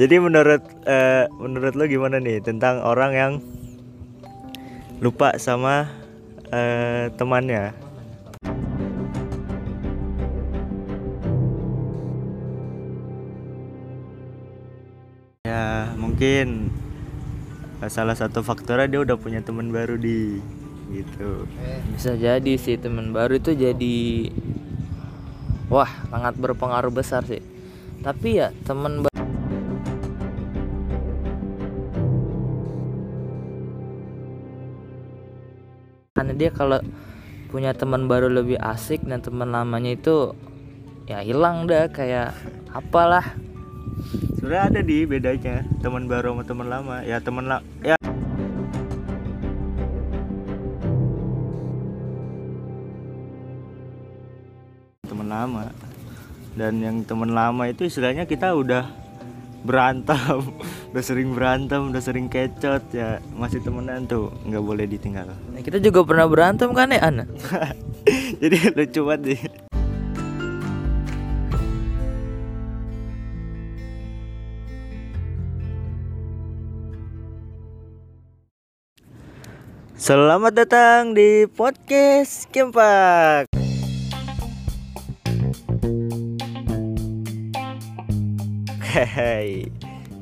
Jadi menurut eh, menurut lo gimana nih tentang orang yang lupa sama eh, temannya? Ya mungkin eh, salah satu faktornya dia udah punya teman baru di gitu. Bisa jadi sih teman baru itu jadi wah sangat berpengaruh besar sih. Tapi ya teman dia kalau punya teman baru lebih asik dan teman lamanya itu ya hilang dah kayak apalah Sebenarnya ada di bedanya teman baru sama teman lama. Ya teman la ya teman lama. Dan yang teman lama itu istilahnya kita udah berantem, udah sering berantem, udah sering kecot ya masih temenan tuh nggak boleh ditinggal. Nah, kita juga pernah berantem kan ya Ana Jadi lucu banget nih. Selamat datang di podcast Kempak. Hai,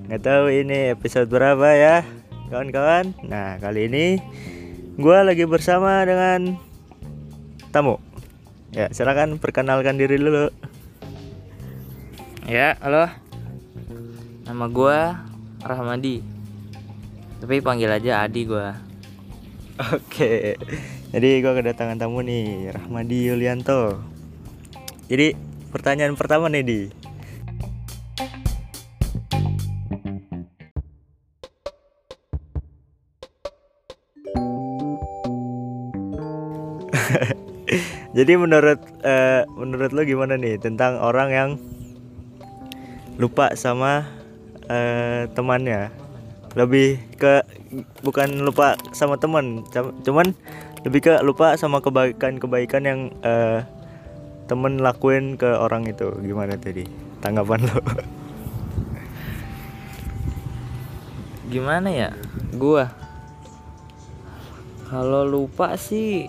nggak tahu ini episode berapa ya, kawan-kawan. Nah kali ini gua lagi bersama dengan tamu. Ya silakan perkenalkan diri dulu. ya halo nama gua Rahmadi tapi panggil aja Adi gua Oke, jadi gua kedatangan tamu nih, Rahmadi Yulianto. Jadi pertanyaan pertama nih di, jadi menurut eh, menurut lo gimana nih tentang orang yang lupa sama eh, temannya? Lebih ke bukan lupa sama teman, cuman lebih ke lupa sama kebaikan-kebaikan yang eh, temen lakuin ke orang itu. Gimana tadi? Tanggapan lo? gimana ya gua kalau lupa sih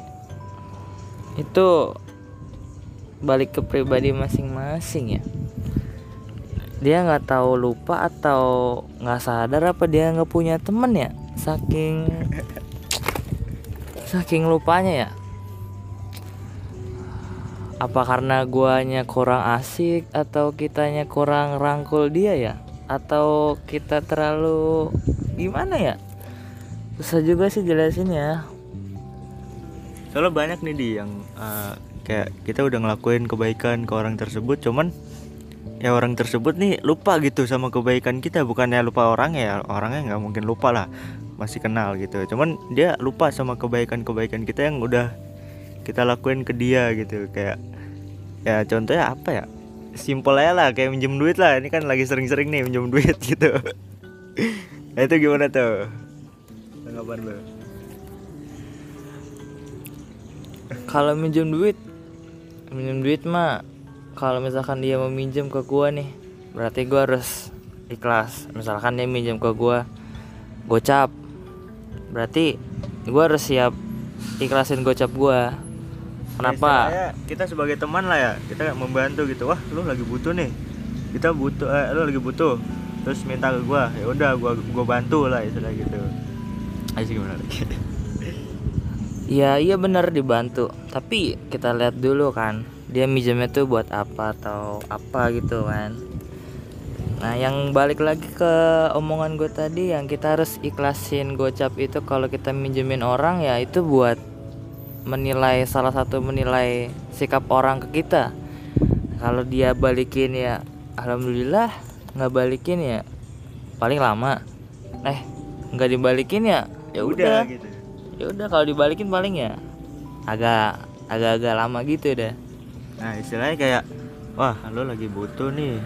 itu balik ke pribadi masing-masing ya. Dia nggak tahu lupa atau nggak sadar apa dia nggak punya temen ya? Saking saking lupanya ya? Apa karena guanya kurang asik atau kitanya kurang rangkul dia ya? Atau kita terlalu gimana ya? Susah juga sih jelasin ya Soalnya banyak nih di yang eh, kayak kita udah ngelakuin kebaikan ke orang tersebut, cuman ya orang tersebut nih lupa gitu sama kebaikan kita, bukannya lupa orang ya orangnya nggak mungkin lupa lah, masih kenal gitu. Cuman dia lupa sama kebaikan-kebaikan kita yang udah kita lakuin ke dia gitu, kayak ya contohnya apa ya? Simpel aja lah, kayak minjem duit lah. Ini kan lagi sering-sering nih minjem duit gitu. nah itu gimana tuh? Tanggapan lo? Kalau minjem duit minjem duit mah kalau misalkan dia mau minjem ke gua nih berarti gua harus ikhlas. Misalkan dia minjem ke gua gocap berarti gua harus siap ikhlasin gocap gua. Kenapa? Ya, kita sebagai teman lah ya kita membantu gitu wah lu lagi butuh nih. Kita butuh eh, lu lagi butuh terus minta ke gua ya udah gua gua bantu lah istilah gitu. Ayo gimana? lagi Iya iya bener dibantu. Tapi kita lihat dulu kan Dia minjemnya tuh buat apa atau apa gitu kan. Nah yang balik lagi ke omongan gue tadi Yang kita harus ikhlasin gocap itu Kalau kita minjemin orang ya itu buat Menilai salah satu menilai sikap orang ke kita. Kalau dia balikin ya Alhamdulillah nggak balikin ya Paling lama. Eh nggak dibalikin ya ya udah. gitu ya udah kalau dibalikin paling ya agak agak-agak lama gitu deh. Nah istilahnya kayak wah lu lagi butuh nih.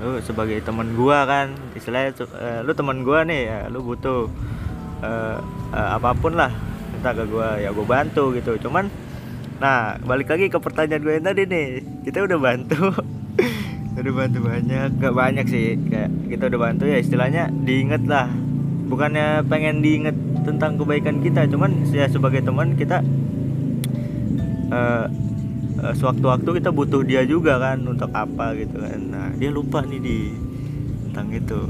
Lu sebagai teman gua kan istilahnya eh, lu teman gua nih ya lu butuh eh, apa pun lah minta ke gua ya gua bantu gitu. Cuman nah balik lagi ke pertanyaan gue yang tadi nih kita udah bantu udah bantu banyak gak banyak sih kayak kita udah bantu ya istilahnya diinget lah. Bukannya pengen diinget tentang kebaikan kita cuman ya sebagai teman kita eh eh, sewaktu-waktu kita butuh dia juga kan untuk apa gitu kan nah dia lupa nih di tentang itu?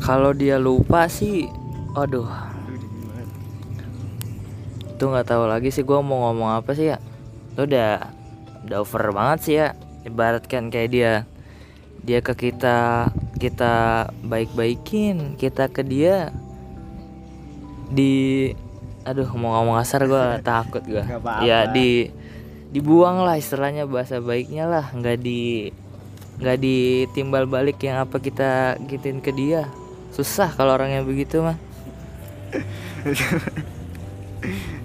Kalau dia lupa sih, aduh, itu nggak tahu lagi sih gue mau ngomong apa sih ya. Itu udah udah over banget sih ya. Ibaratkan kayak dia dia ke kita kita baik-baikin, kita ke dia di aduh mau ngomong kasar gue takut gue ya di dibuang lah istilahnya bahasa baiknya lah. Nggak di nggak ditimbal balik yang apa kita gituin ke dia. Susah kalau orangnya begitu mah.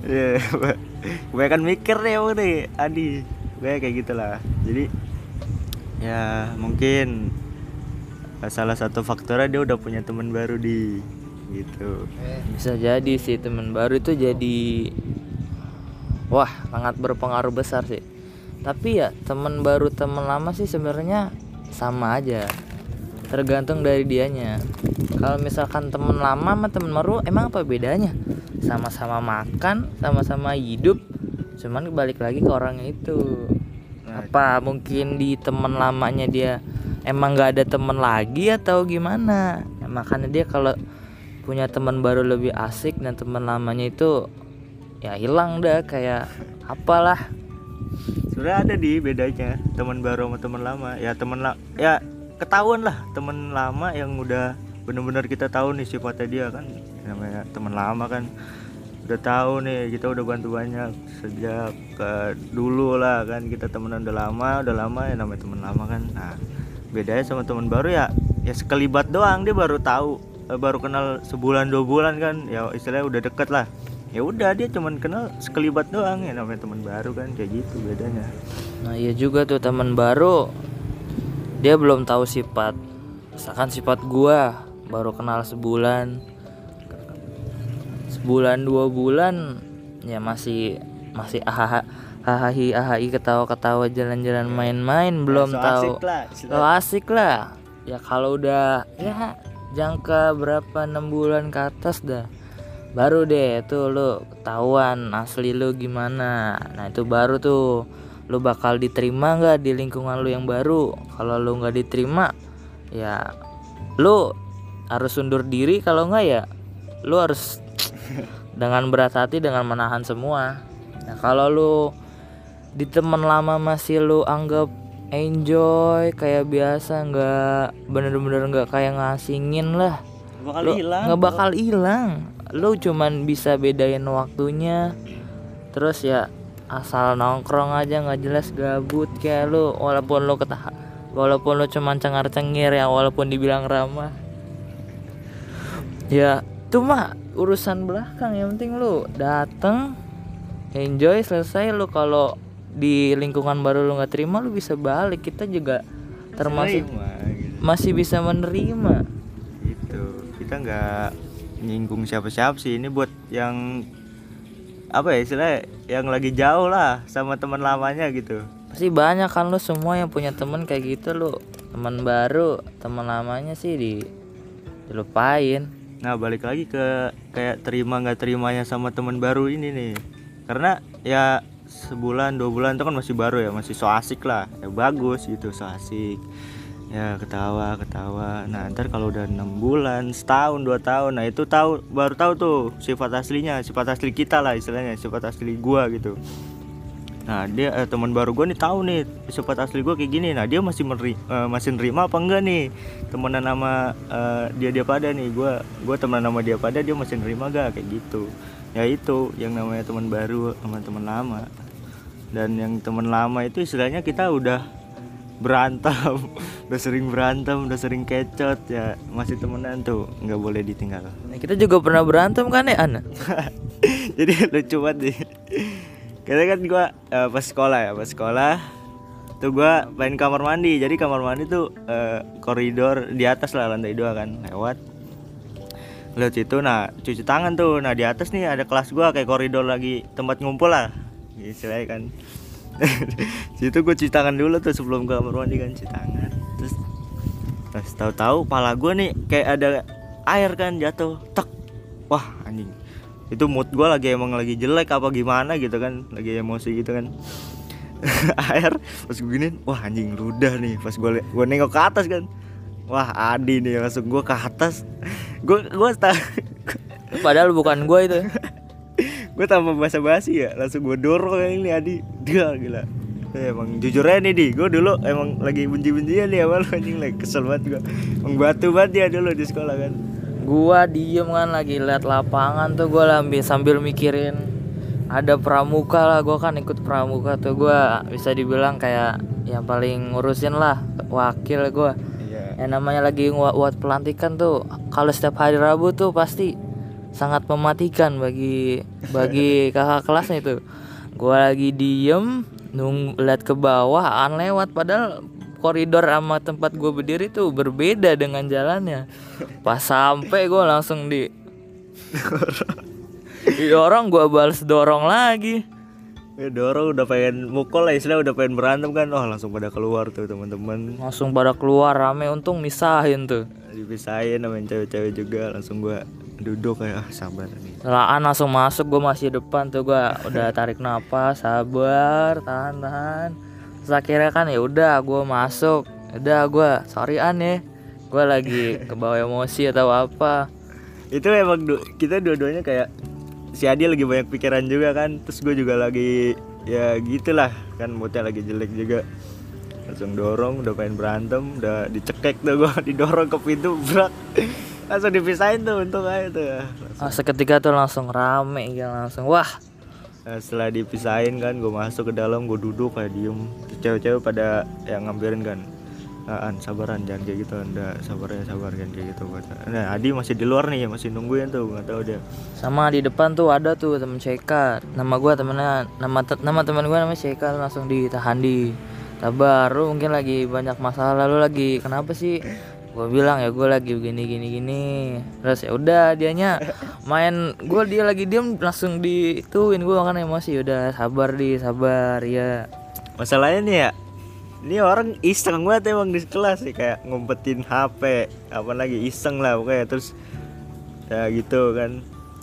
Iya, kebanyakan mikir deh emang nih Adi Kayak kayak gitulah. Jadi Ya mungkin eh, Salah satu faktornya dia udah punya teman baru di Gitu. Bisa jadi sih teman baru itu jadi wah sangat berpengaruh besar sih. Tapi ya teman baru teman lama sih sebenarnya sama aja. Tergantung dari dianya. Kalau misalkan teman lama sama teman baru emang apa bedanya? Sama-sama makan sama-sama hidup cuman balik lagi ke orangnya itu. Nah, apa mungkin di teman lamanya dia emang nggak ada teman lagi atau gimana? Ya, makanya dia kalau punya teman baru lebih asik dan teman lamanya itu ya hilang dah kayak apalah. Sebenarnya ada di bedanya Teman baru sama teman lama. Ya teman la Ya ketahuan lah teman lama yang udah bener-bener kita tahu nih sifatnya dia kan. Namanya teman lama kan udah tahu nih kita udah bantu banyak sejak ke dulu lah kan. Kita temenan udah lama udah lama ya namanya teman lama kan. Nah bedanya sama teman baru ya ya sekelibat doang dia baru tahu baru kenal sebulan dua bulan kan ya istilahnya udah deket lah. Ya udah dia cuman kenal sekelibat doang ya namanya teman baru kan kayak gitu bedanya. Nah iya juga tuh teman baru. Dia belum tahu sifat misalkan sifat gua baru kenal sebulan. Sebulan dua bulan ya masih masih ahaha hahahi ahai ketawa-ketawa jalan-jalan main-main belum so tahu. asik lah, lo asik lah. Ya kalau udah ya jangka berapa enam bulan ke atas dah? Baru deh tuh lo ketahuan asli lo gimana. Nah itu baru tuh. Lo bakal diterima nggak di lingkungan lo yang baru? Kalau lo nggak diterima ya lo harus undur diri kalau nggak ya lo harus dengan berat hati dengan menahan semua. Nah kalau lo di teman lama masih lu anggap enjoy kayak biasa nggak bener-bener nggak kayak ngasingin lah. Bakal lu hilang. nggak bakal hilang. Lu cuman bisa bedain waktunya. Terus ya asal nongkrong aja nggak jelas gabut kayak lu. Walaupun lu ketah walaupun lu cuman cengar cengir ya walaupun dibilang ramah. Ya itu mah urusan belakang. Yang penting lu dateng enjoy selesai lu. Kalau di lingkungan baru lu nggak terima lu bisa balik. Kita juga termasuk Terima, gitu. masih bisa menerima. Gitu. Kita nggak nyinggung siapa-siapa sih. Ini buat yang apa ya istilahnya yang lagi jauh lah sama teman lamanya gitu. Pasti banyak kan lu semua yang punya temen kayak gitu lu. Teman baru teman lamanya sih di dilupain. Nah balik lagi ke kayak terima nggak terimanya sama teman baru ini nih. Karena ya sebulan dua bulan itu kan masih baru ya masih so asik lah. Ya bagus gitu so asik. Ya ketawa ketawa. Nah ntar kalau udah enam bulan setahun dua tahun nah itu tahu baru tahu tuh sifat aslinya sifat asli kita lah istilahnya sifat asli gua gitu. Nah dia eh, teman baru gua nih tahu nih sifat asli gua kayak gini. Nah dia masih meri, eh, masih nerima apa enggak nih? Temenan sama eh, dia dia pada nih. Gua gua temenan sama dia pada dia masih nerima gak kayak gitu ya itu yang namanya teman baru sama teman lama. Dan yang teman lama itu istilahnya kita udah berantem udah sering berantem udah sering kecot ya masih temenan tuh nggak boleh ditinggal. Nah, kita juga pernah berantem kan ya Ana? Jadi lucu banget nih karena kan gua eh, pas sekolah ya pas sekolah tuh gua main kamar mandi. Jadi kamar mandi tuh eh, koridor di atas lah lantai dua kan lewat lewat situ nah cuci tangan tuh. Nah di atas nih ada kelas gua kayak koridor lagi tempat ngumpul lah istilahnya kan. Situ gue cuci tangan dulu tuh sebelum ke kamar mandi kan cuci tangan. Terus pas tahu-tahu pala gue nih kayak ada air kan jatuh tek. Wah anjing. Itu mood gue lagi emang lagi jelek apa gimana gitu kan lagi emosi gitu kan. Air pas gue gini wah anjing ludah nih. Pas gue gue nengok ke atas kan. Wah Adi nih langsung gue ke atas gue gue padahal bukan gue itu. Gue tambah basa basi ya langsung gue dorong yang ini Adi. Dia gila. Eh, emang jujur aja nih di. Gue dulu emang lagi benci bencinya nih awal anjing lagi kesel banget gue emang batu banget dia dulu di sekolah kan. Gua diem kan lagi liat lapangan tuh gua lambi sambil mikirin ada pramuka lah. Gua kan ikut pramuka tuh gua bisa dibilang kayak yang paling ngurusin lah wakil gua. iya yang namanya lagi buat pelantikan tuh kalau setiap hari Rabu tuh pasti sangat mematikan bagi bagi kakak kelasnya itu gua lagi diem nung lihat ke bawah an lewat. Padahal koridor sama tempat gue berdiri tuh berbeda dengan jalannya. Pas sampai gue langsung di didorong gue balas dorong lagi ya dorong udah pengen mukul lah istilah udah pengen berantem kan. Oh langsung pada keluar tuh teman-teman. Langsung pada keluar rame untung misahin tuh. Dipisahin sama cewek-cewek juga langsung gue duduk kayak ah sabar nih. Laan langsung masuk gue masih depan tuh gue udah tarik napas sabar tahan tahan. Terus akhirnya kan ya udah gue masuk. Udah gue sorry an ya gue lagi kebawa emosi atau apa. Itu emang du- kita dua-duanya kayak si Adi lagi banyak pikiran juga kan. Terus gue juga lagi ya gitulah kan moodnya lagi jelek juga. Langsung dorong udah pengen berantem udah dicekek tuh gue didorong ke pintu berat langsung dipisahin tuh untung aja tuh ah, seketika tuh langsung rame ya langsung wah. Nah, setelah dipisahin kan gue masuk ke dalam gue duduk kayak diem. Cewek-cewek pada yang ngambilin kan. "Ah, an sabaran jangan kayak gitu anda. Sabar ya sabar kan kayak gitu kata nah Adi masih di luar nih masih nungguin tuh nggak tahu dia. Sama di depan tuh ada tuh temen CK nama gua temennya nama te- nama teman gua namanya CK langsung ditahan di sabar lu mungkin lagi banyak masalah lu lagi kenapa sih? Gue bilang ya gue lagi begini gini gini. Terus ya udah dianya main gue dia lagi diem langsung dituin. Gue kan emosi udah sabar di sabar ya masalahnya nih ya ini orang iseng banget emang di kelas sih kayak ngumpetin HP apa lagi iseng lah pokoknya terus ya gitu kan.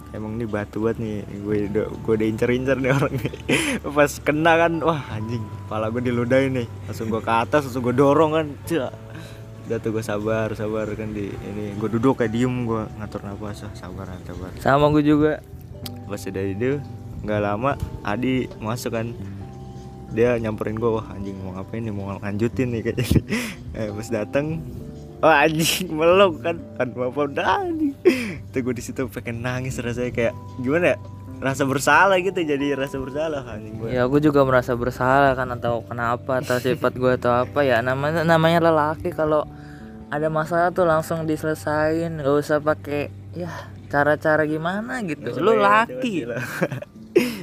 Emang ini batu banget nih gue udah gue udah incer-incer nih orang nih. Pas kena kan wah anjing kepala gue diludahin nih. Langsung gue ke atas langsung gue dorong kan Cak. udah tuh gue sabar sabar kan di ini gue duduk kayak diem gue ngatur nafas ah, sabar sabar. Sama gue juga. Pas udah itu nggak lama Adi masuk kan dia nyamperin gue wah anjing mau ngapain nih? Mau lanjutin nih kayaknya eh, pas datang wah anjing meluk kan? Kan bapak udah anjing. Tuh gue di situ pengen nangis rasanya kayak gimana ya? Rasa bersalah gitu jadi rasa bersalah anjing gue ya gue juga merasa bersalah kan atau kenapa atau sifat gue atau apa ya. Namanya namanya lelaki kalau ada masalah tuh langsung diselesain nggak usah pakai ya cara-cara gimana gitu. Lu laki.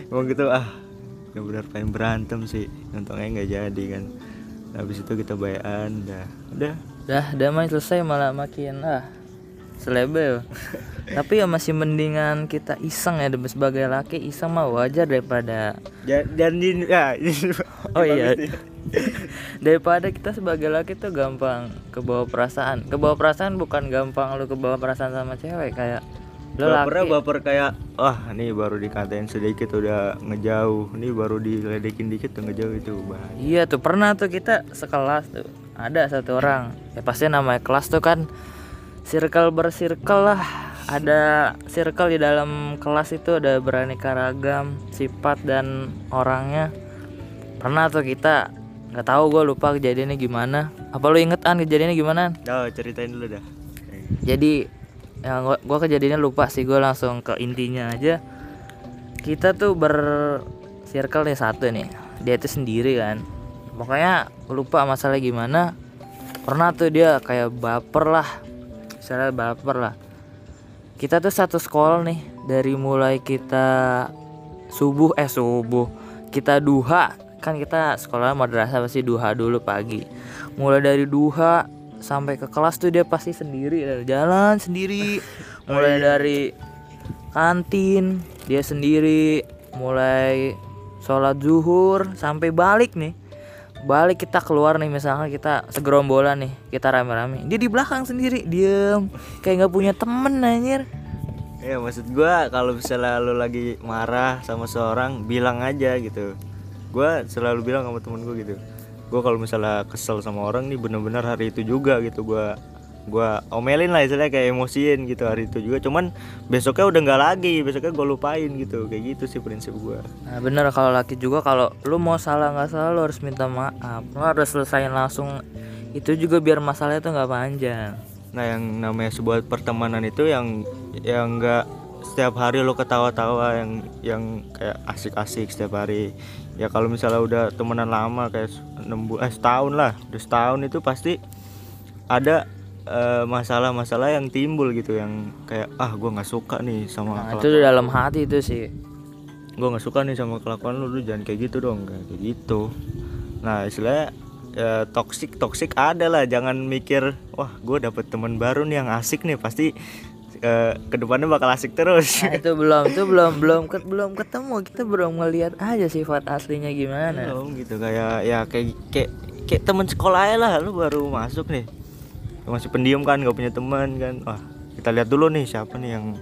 emang gitu ah benar-benar pengen berantem sih. Untungnya nggak jadi kan. Habis itu kita bayan udah udah. Dah damai selesai malah makin ah selebel. Tapi ya masih mendingan kita iseng ya sebagai laki. Iseng mah wajar daripada dan di ya Oh iya. daripada kita sebagai laki tuh gampang kebawa perasaan. Kebawa perasaan bukan gampang lu kebawa perasaan sama cewek kayak bapernya laki baper kayak wah nih baru dikatain sedikit udah ngejauh. Nih baru diledekin dikit udah ngejauh itu. Bahaya iya tuh pernah tuh kita sekelas tuh ada satu orang. Ya pasti namanya kelas tuh kan circle bersirkel lah. Ada circle di dalam kelas itu ada beraneka ragam sifat dan orangnya. Pernah tuh kita nggak tahu gue lupa kejadiannya gimana. Apa lu inget an kejadiannya gimana? Oh ceritain dulu dah. Jadi ya gua, gua kejadiannya lupa sih gue langsung ke intinya aja. Kita tuh ber circle nih satu nih dia itu sendiri kan. Pokoknya lupa masalah gimana. Pernah tuh dia kayak baper lah misalnya baper lah. Kita tuh satu sekolah nih dari mulai kita subuh eh subuh kita duha. Kan kita sekolah madrasah pasti duha dulu pagi. Mulai dari duha sampai ke kelas tuh dia pasti sendiri jalan sendiri. Mulai dari kantin dia sendiri. Mulai sholat zuhur sampai balik nih. Balik kita keluar nih misalnya kita segerombolan nih kita rame-rame. Dia di belakang sendiri diem. Kayak nggak punya temen anjir. Ya maksud gua kalau misalnya lu lagi marah sama seorang bilang aja gitu. Gua selalu bilang sama temen gua gitu gua kalau misalnya kesel sama orang nih bener-bener hari itu juga gitu gua gua omelin lah istilahnya kayak emosiin gitu hari itu juga. Cuman besoknya udah nggak lagi besoknya gua lupain gitu kayak gitu sih prinsip gua. Nah bener kalau laki juga kalau lu mau salah nggak salah lu harus minta maaf. Lu harus selesain langsung itu juga biar masalahnya tuh nggak panjang. Nah yang namanya sebuah pertemanan itu yang yang nggak setiap hari lo ketawa-tawa yang yang kayak asik-asik setiap hari ya kalau misalnya udah temenan lama kayak enam bu- eh setahun lah. Udah setahun itu pasti ada eh, masalah-masalah yang timbul gitu yang kayak ah gue nggak suka nih sama nah, kelakuan itu di dalam hati itu sih. Gue nggak suka nih sama kelakuan lu lu jangan kayak gitu dong. Kayak kayak gitu. Nah istilahnya ya toksik toksik ada lah. Jangan mikir wah gue dapet teman baru nih yang asik nih. Pasti eh, ke depannya bakal asik terus. Nah, itu belum itu belum belum ket- belum ketemu. Kita belum ngelihat aja sifat aslinya gimana. Belum gitu kayak ya kayak kayak kayak teman sekolah lah lu baru masuk nih. Masih pendiam kan nggak punya teman kan. Wah kita lihat dulu nih siapa nih yang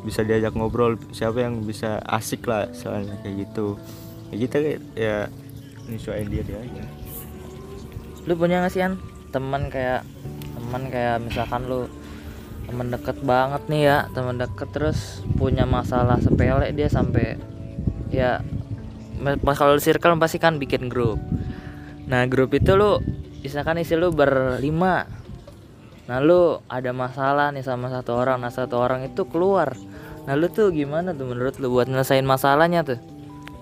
bisa diajak ngobrol siapa yang bisa asik lah soalnya kayak gitu. Ya kita ya nyesuaiin dia dia aja. Lu punya nggak sih An? Teman kayak teman kayak misalkan lu teman deket banget nih ya teman deket terus punya masalah sepele dia sampai ya pas kalau di circle pasti kan bikin grup. Nah grup itu lu misalkan isi lu berlima nah lu ada masalah nih sama satu orang nah satu orang itu keluar. Nah lu tuh gimana tuh menurut lu buat nyelesain masalahnya tuh?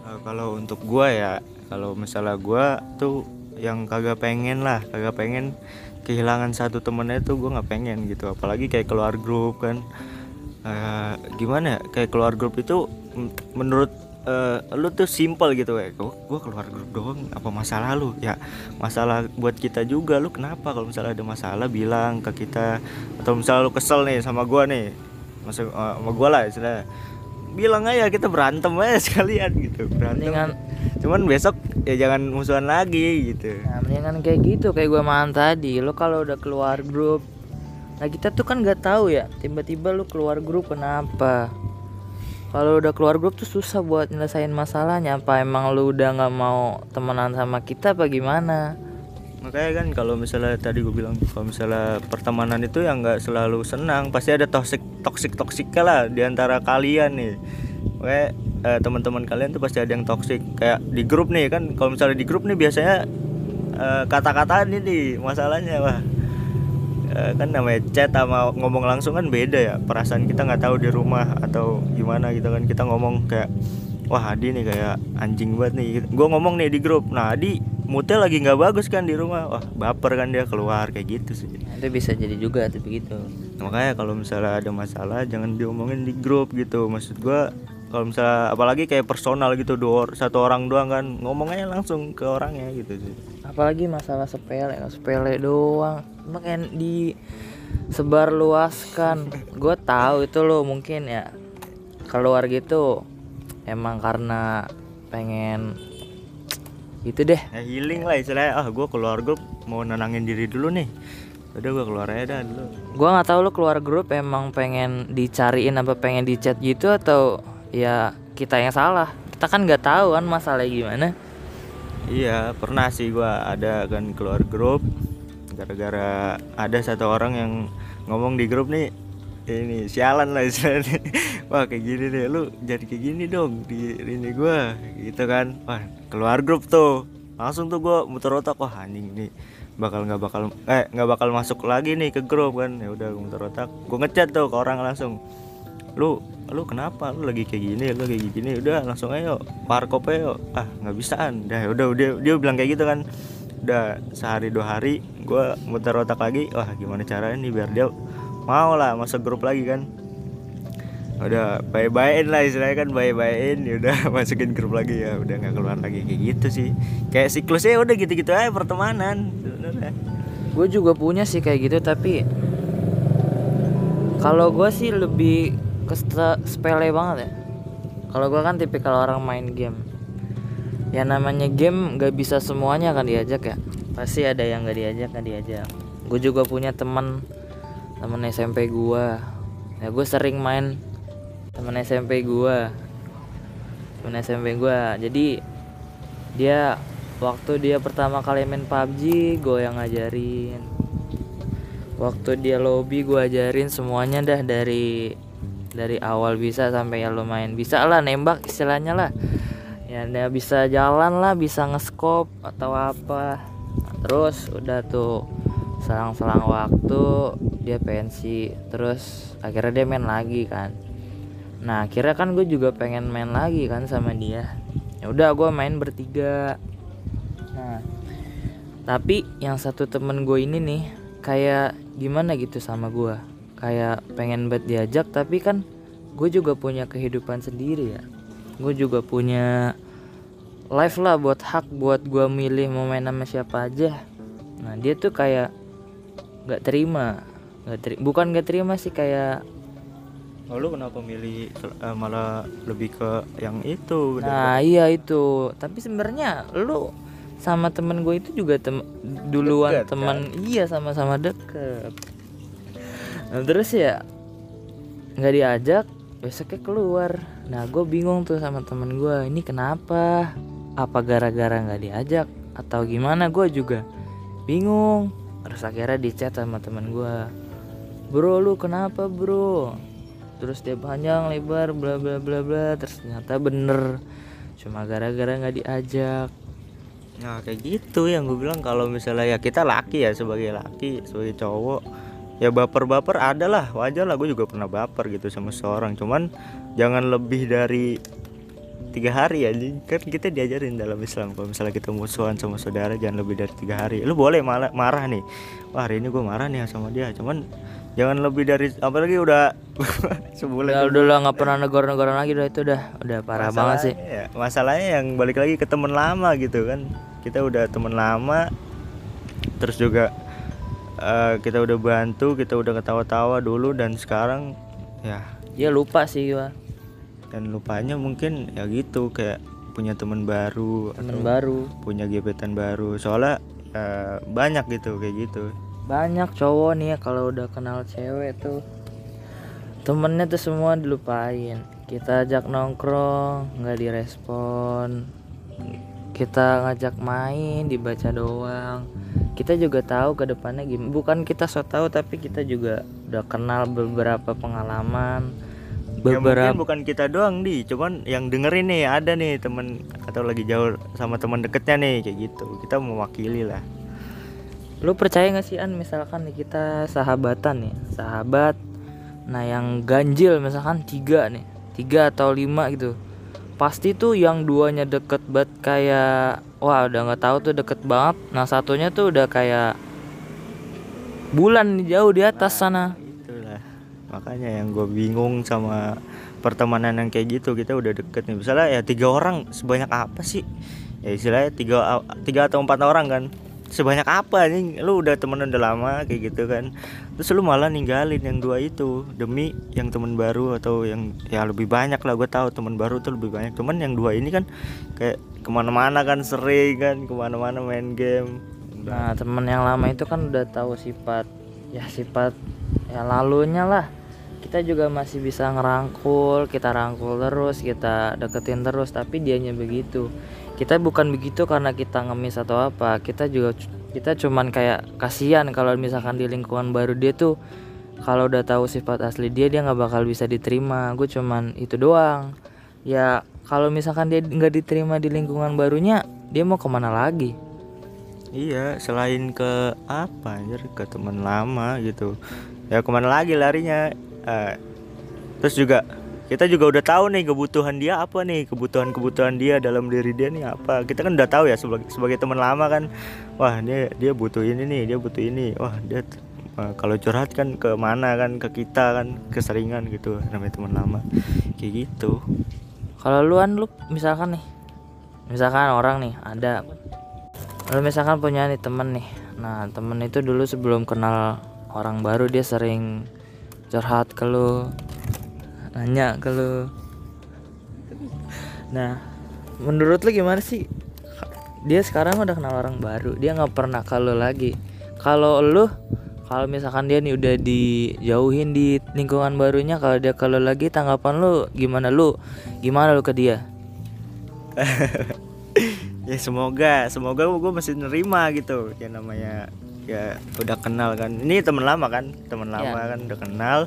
Eh, kalau untuk gua ya kalau misalnya gua tuh yang kagak pengen lah kagak pengen kehilangan satu temennya tuh gua nggak pengen gitu. Apalagi kayak keluar grup kan. Eh, gimana ya? Kayak keluar grup itu menurut eh, lu tuh simple gitu ya gua, gua keluar grup doang apa masalah lu? Ya masalah buat kita juga. Lu kenapa kalau misalnya ada masalah bilang ke kita? Atau misalnya lu kesel nih sama gua nih masa eh, sama gua lah istilahnya. Bilang aja kita berantem aja sekalian gitu. Berantem. Mendingan cuman besok ya jangan musuhan lagi gitu Nah, mendingan kayak gitu kayak gue makan tadi. Lo kalau udah keluar grup, nah kita tuh kan nggak tahu ya. Tiba-tiba lu keluar grup kenapa? Kalau udah keluar grup tuh susah buat nyelesain masalahnya. Apa emang lu udah nggak mau temenan sama kita apa gimana? makanya kan kalau misalnya tadi gue bilang kalau misalnya pertemanan itu yang nggak selalu senang pasti ada toxic toxic toxic lah di antara kalian nih Oke, eh, teman-teman kalian tuh pasti ada yang toxic. Kayak di grup nih kan kalau misalnya di grup nih biasanya eh, kata-kataan ini masalahnya wah. Eh, kan namanya chat sama ngomong langsung kan beda ya. Perasaan kita nggak tahu di rumah atau gimana gitu kan. Kita ngomong kayak wah Adi nih kayak anjing banget nih. Gue ngomong nih di grup nah Adi moodnya lagi nggak bagus kan di rumah. Wah baper kan dia keluar kayak gitu sih. Nah, itu bisa jadi juga tuh begitu. makanya kalau misalnya ada masalah jangan diomongin di grup gitu. Maksud gua kalau misalnya apalagi kayak personal gitu dua satu orang doang kan ngomongnya langsung ke orangnya gitu sih. Apalagi masalah sepele, sepele doang. Makin di sebar luaskan. Gue tahu itu lo mungkin ya keluar gitu emang karena pengen gitu deh. Ya healing lah istilahnya. Ah gua keluar grup mau nenangin diri dulu nih. Udah gua keluar aja dah dulu. Gua nggak tahu lo keluar grup emang pengen dicariin apa pengen dicat gitu atau ya kita yang salah. Kita kan nggak tahu kan masalahnya gimana. Iya pernah sih gua ada kan keluar grup. Gara-gara ada satu orang yang ngomong di grup nih ini sialan lah istilahnya. Wah kayak gini deh lu jadi kayak gini dong di ini gua gitu kan. Wah keluar grup tuh. Langsung tuh gua muter otak wah anjing nih bakal nggak bakal eh nggak bakal masuk lagi nih ke grup kan. Ya udah muter otak. Gua ngechat tuh ke orang langsung lu lu kenapa? Lu lagi kayak gini lu kayak gini. Udah langsung ayo warkop ayo. Ah nggak bisaan. Dah udah dia dia bilang kayak gitu kan. Udah sehari dua hari gua muter otak lagi. Wah gimana caranya nih biar dia mau lah masuk grup lagi kan. Udah bye-byein lah istilahnya kan bye-byein. Ya udah masukin grup lagi. Ya udah nggak keluar lagi. Kayak gitu sih. Kayak siklusnya udah gitu-gitu aja pertemanan gue juga punya sih kayak gitu tapi kalau gue sih lebih sepele banget ya. Kalau gue kan tipikal orang main game. Ya namanya game nggak bisa semuanya kan diajak ya. Pasti ada yang nggak diajak nggak diajak. Gue juga punya teman teman SMP gua. Ya gue sering main teman SMP gua. Teman SMP gua. Jadi dia waktu dia pertama kali main PUBG gue yang ngajarin. Waktu dia lobby gue ajarin semuanya dah dari dari awal bisa sampai ya lumayan. Bisa lah nembak istilahnya lah. Ya dia bisa jalan lah bisa ngeskop atau apa. Nah, terus udah tuh selang-selang waktu dia pensi terus akhirnya dia main lagi kan. Nah akhirnya kan gue juga pengen main lagi kan sama dia. Ya udah gue main bertiga. Nah tapi yang satu temen gue ini nih kayak gimana gitu sama gue kayak pengen buat diajak tapi kan gue juga punya kehidupan sendiri ya. Gue juga punya live lah buat hak buat gue milih mau main sama siapa aja. Nah dia tuh kayak nggak terima nggak terima bukan nggak terima sih kayak Oh, lu kenapa milih eh, malah lebih ke yang itu? nah iya itu. Tapi sebenarnya lu sama temen gue itu juga tem duluan Deket, teman iya sama-sama deket nah, terus ya nggak diajak besoknya keluar. Nah gue bingung tuh sama temen gue ini kenapa? Apa gara-gara nggak diajak? Atau gimana? Gue juga bingung. Terus akhirnya di chat sama temen gue bro lu kenapa bro? Terus dia panjang lebar bla bla bla bla. Terus ternyata bener cuma gara-gara nggak diajak. Nah kayak gitu yang gue bilang. Kalau misalnya ya kita laki ya sebagai laki sebagai cowok ya baper-baper ada lah. Wajar lah gue juga pernah baper gitu sama seorang. Cuman jangan lebih dari tiga hari ya kan kita diajarin dalam Islam kalau misalnya kita musuhan sama saudara jangan lebih dari tiga hari. Lu boleh malah marah nih. Wah hari ini gue marah nih sama dia. Cuman jangan lebih dari apalagi udah sebulan ya udah lah nggak pernah negor-negoran lagi udah itu udah. Udah parah banget sih. ya, masalahnya yang balik lagi ke temen lama gitu kan. Kita udah temen lama terus juga eh, kita udah bantu kita udah ketawa-tawa dulu dan sekarang ya. Dia lupa sih gua. Dan lupanya mungkin ya gitu kayak punya temen baru temen atau baru. punya gebetan baru. Soalnya eh, banyak gitu kayak gitu. Banyak cowok nih ya kalau udah kenal cewek tuh. Temennya tuh semua dilupain. Kita ajak nongkrong nggak direspon. Kita ngajak main dibaca doang kita juga tahu ke depannya gimana bukan kita so tahu tapi kita juga udah kenal beberapa pengalaman ya beberapa mungkin bukan kita doang di. Cuman yang dengerin nih ada nih temen atau lagi jauh sama teman deketnya nih kayak gitu. Kita mewakili lah. Lu percaya gak sih an misalkan nih kita sahabatan nih sahabat nah yang ganjil misalkan tiga nih tiga atau lima gitu. Pasti tuh yang duanya deket banget kayak wah udah nggak tahu tuh deket banget. Nah satunya tuh udah kayak bulan jauh di atas sana. itulah. Makanya yang gue bingung sama pertemanan yang kayak gitu kita udah deket nih. Misalnya ya tiga orang sebanyak apa sih? Ya istilahnya tiga tiga atau empat orang kan sebanyak apa nih lu udah temenan udah lama kayak gitu kan. Terus lu malah ninggalin yang dua itu demi yang temen baru atau yang ya lebih banyak lah gue tahu temen baru tuh lebih banyak. Cuman yang dua ini kan kayak ke mana-mana kan sering kan ke mana-mana main game. Nah temen yang lama itu kan udah tahu sifat ya sifat ya lalunya lah. Kita juga masih bisa ngerangkul kita rangkul terus kita deketin terus tapi dianya begitu kita bukan begitu karena kita ngemis atau apa. Kita juga kita cuman kayak kasihan kalau misalkan di lingkungan baru dia tuh kalau udah tahu sifat asli dia dia nggak bakal bisa diterima. Gue cuman itu doang. Ya kalau misalkan dia nggak diterima di lingkungan barunya dia mau ke mana lagi? Iya, selain ke apa anjir? Ke teman lama gitu. Ya ke mana lagi larinya? Eh, terus juga kita juga udah tahu nih kebutuhan dia apa nih kebutuhan-kebutuhan dia dalam diri dia nih apa. Kita kan udah tahu ya sebagai sebagai teman lama kan wah dia dia butuh ini nih dia butuh ini. Wah dia eh, kalau curhat kan ke mana kan ke kita kan keseringan gitu namanya teman lama. Kayak gitu. Kalau lu an lu misalkan nih misalkan orang nih ada lu misalkan punya nih temen nih. Nah temen itu dulu sebelum kenal orang baru dia sering curhat ke lu nanya ke lu. Nah menurut lu gimana sih? Dia sekarang udah kenal orang baru dia nggak pernah ke lu lagi. Kalau lu kalau misalkan dia nih udah dijauhin di lingkungan barunya kalau dia kalau lagi tanggapan lu gimana? Lu gimana lu ke dia? Ya semoga semoga gue masih nerima gitu ya namanya ya udah kenal kan. Ini teman lama kan teman lama Ya. kan udah kenal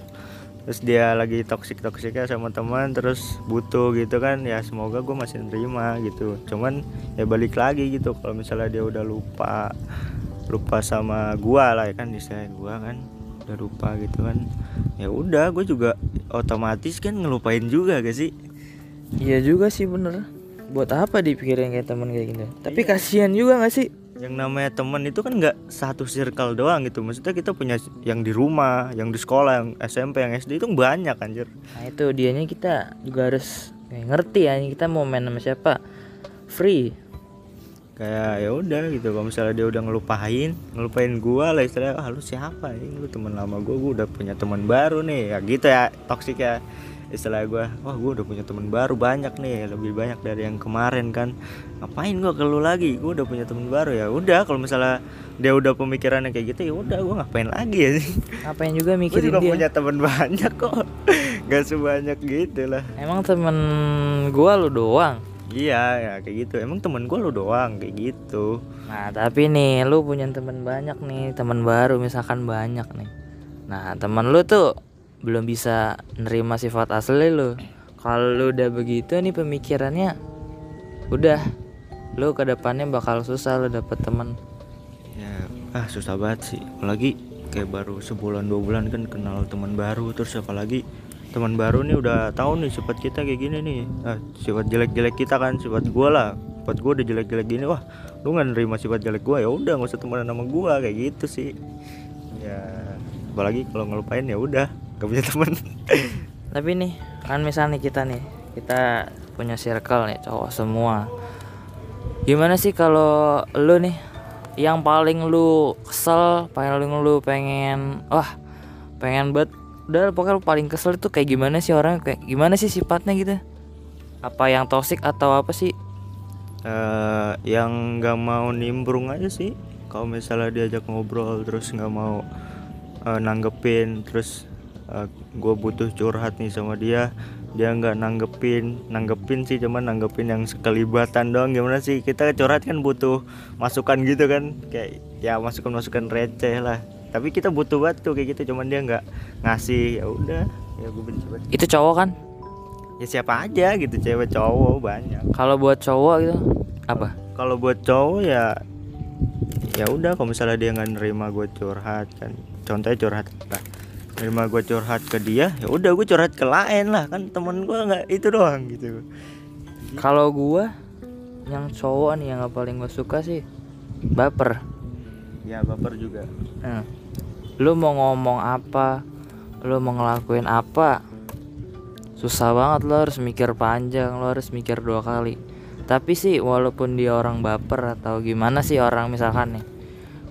terus dia lagi toksik toksiknya sama teman terus butuh gitu kan ya semoga gue masih nerima gitu. Cuman ya balik lagi gitu kalau misalnya dia udah lupa lupa sama gua lah ya kan istilahnya gua kan udah lupa gitu kan ya udah gue juga otomatis kan ngelupain juga gak sih? Iya juga sih bener. Buat apa dipikirin kayak teman kayak gitu tapi kasihan juga nggak sih yang namanya teman itu kan nggak satu circle doang gitu. Maksudnya kita punya yang di rumah yang di sekolah yang SMP yang SD itu banyak anjir. Nah itu dianya kita juga harus ngerti ya kita mau main sama siapa? Free. Kayak ya udah gitu kalau misalnya dia udah ngelupain ngelupain gua lah istilahnya ah lu siapa ini? Lu teman lama gua gua udah punya teman baru nih. Ya gitu ya toksik ya istilah gua wah gua udah punya teman baru banyak nih lebih banyak dari yang kemarin kan. Ngapain gua ke lu lagi? Gua udah punya teman baru. Ya udah kalau misalnya dia udah pemikirannya kayak gitu ya udah gua ngapain lagi ya? Sih ngapain juga gua mikirin juga dia? punya teman banyak kok. Gak sebanyak gitu lah. Emang temen gua lu doang? Iya ya kayak gitu. Emang temen gua lu doang kayak gitu. Nah tapi nih lu punya teman banyak nih teman baru misalkan banyak nih. Nah teman lu tuh belum bisa nerima sifat asli lu. Kalau udah begitu nih pemikirannya Udah. Lu ke depannya bakal susah lu dapet teman ya ah susah banget sih. Apalagi kayak baru sebulan dua bulan kan kenal teman baru. Terus apalagi teman baru nih udah tahu nih sifat kita kayak gini nih. Ah, sifat jelek-jelek kita kan sifat gua lah. Sifat gua udah jelek-jelek gini wah lu nggak nerima sifat jelek gua ya udah nggak usah temenan sama gua kayak gitu sih. Ya apalagi kalau ngelupain ya udah gak punya teman Tapi nih kan misalnya kita nih Kita punya circle nih cowok semua. Gimana sih kalau lu nih Yang paling lu kesel Paling lu pengen Wah pengen banget Udah pokoknya lu paling kesel itu kayak gimana sih orang Kayak gimana sih sifatnya gitu? Apa yang toxic atau apa sih? Eh yang nggak mau nimbrung aja sih. Kalau misalnya diajak ngobrol terus nggak mau eh, nanggepin terus gue butuh curhat nih sama dia. Dia nggak nanggepin. Nanggepin sih cuman nanggepin yang sekelibatan doang. Gimana sih? Kita curhat kan butuh masukan gitu kan? Kayak ya masukan masukan receh lah. Tapi kita butuh banget tuh kayak gitu cuman dia nggak ngasih. Ya udah ya gue benci banget. Itu cowok kan? Ya siapa aja gitu cewek cowok banyak. Kalau buat cowok gitu Apa? Kalau buat cowok ya ya udah kalau misalnya dia nggak nerima gue curhat kan. Contohnya curhat lah nerima gue curhat ke dia ya udah gue curhat ke lain lah kan temen gue nggak itu doang gitu. Kalau gua Yang cowok nih yang paling gue suka sih Baper. Ya baper juga. Nah, lu mau ngomong apa, lu mau ngelakuin apa, susah banget lo harus mikir panjang, lo harus mikir dua kali. Tapi sih walaupun dia orang baper atau gimana sih orang misalkan nih,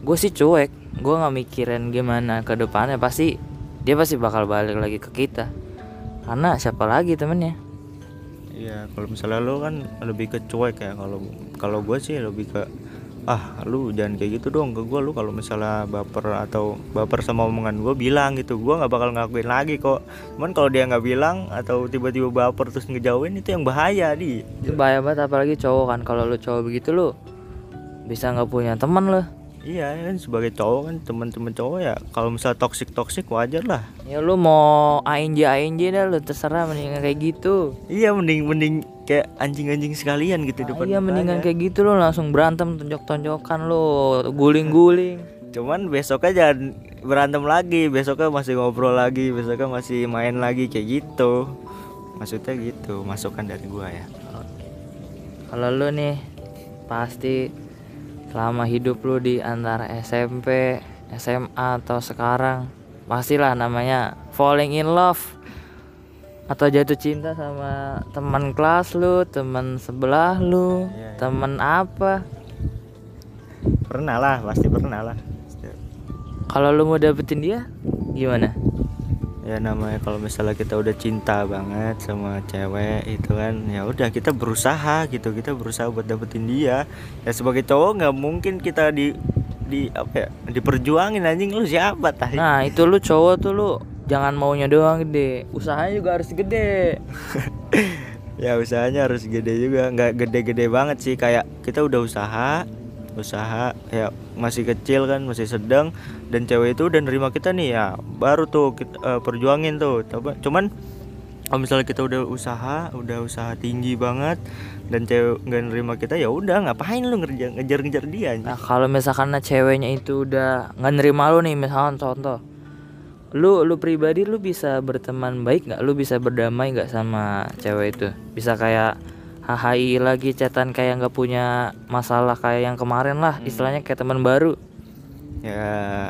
gue sih cuek, gue nggak mikirin gimana ke depannya. Pasti dia pasti bakal balik lagi ke kita. Karena siapa lagi temennya? Iya kalau misalnya lo kan lebih ke cuek ya kalau kalau gue sih lebih ke ah lu jangan kayak gitu dong ke gue lu kalau misalnya baper atau baper sama omongan gue bilang gitu gue nggak bakal ngakuin lagi kok cuman kalau dia nggak bilang atau tiba-tiba baper terus ngejauhin itu yang bahaya di Itu bahaya banget apalagi cowok kan. Kalau lu cowok begitu lu bisa nggak punya teman lo. Iya kan sebagai cowok kan teman-teman cowok ya kalau misal toksik toksik wajar lah. Ya lu mau ANJ ANJ dah lu terserah mendingan kayak gitu. Iya mending mending kayak anjing-anjing sekalian gitu depan. iya mendingan kayak gitu lo langsung berantem tonjok-tonjokan lo guling-guling. Cuman besoknya jangan berantem lagi, besoknya masih ngobrol lagi, besoknya masih main lagi kayak gitu. Maksudnya gitu, masukan dari gua ya. Kalau lu nih pasti selama hidup lu di antara SMP, SMA atau sekarang pastilah namanya falling in love atau jatuh cinta sama teman kelas lu, teman sebelah lu, Iya, iya. teman apa? Pernah lah, pasti pernah lah. Kalau lu mau dapetin dia gimana? Ya namanya kalau misalnya kita udah cinta banget sama cewek itu kan ya udah kita berusaha gitu kita berusaha buat dapetin dia. Ya sebagai cowok nggak mungkin kita di di apa ya diperjuangin anjing lu siapa tah Nah itu lu cowok tuh lu jangan maunya doang gede, usahanya juga harus gede. ya usahanya harus gede juga. Nggak gede-gede banget sih kayak kita udah usaha usaha ya masih kecil kan masih sedang dan cewek itu udah nerima kita nih ya baru tuh kita eh, perjuangin tuh coba cuman kalau misalnya kita udah usaha udah usaha tinggi banget dan cewek nggak nerima kita ya udah ngapain lu ngejar ngejar ngejar dia anjing? Nah kalau misalkan ceweknya itu udah nggak nerima lu nih misalkan contoh, lu lu pribadi lu bisa berteman baik nggak? Lu bisa berdamai nggak sama cewek itu? Bisa kayak HHI iya lagi cetan kayak nggak punya masalah kayak yang kemarin lah hmm. istilahnya kayak teman baru ya yeah.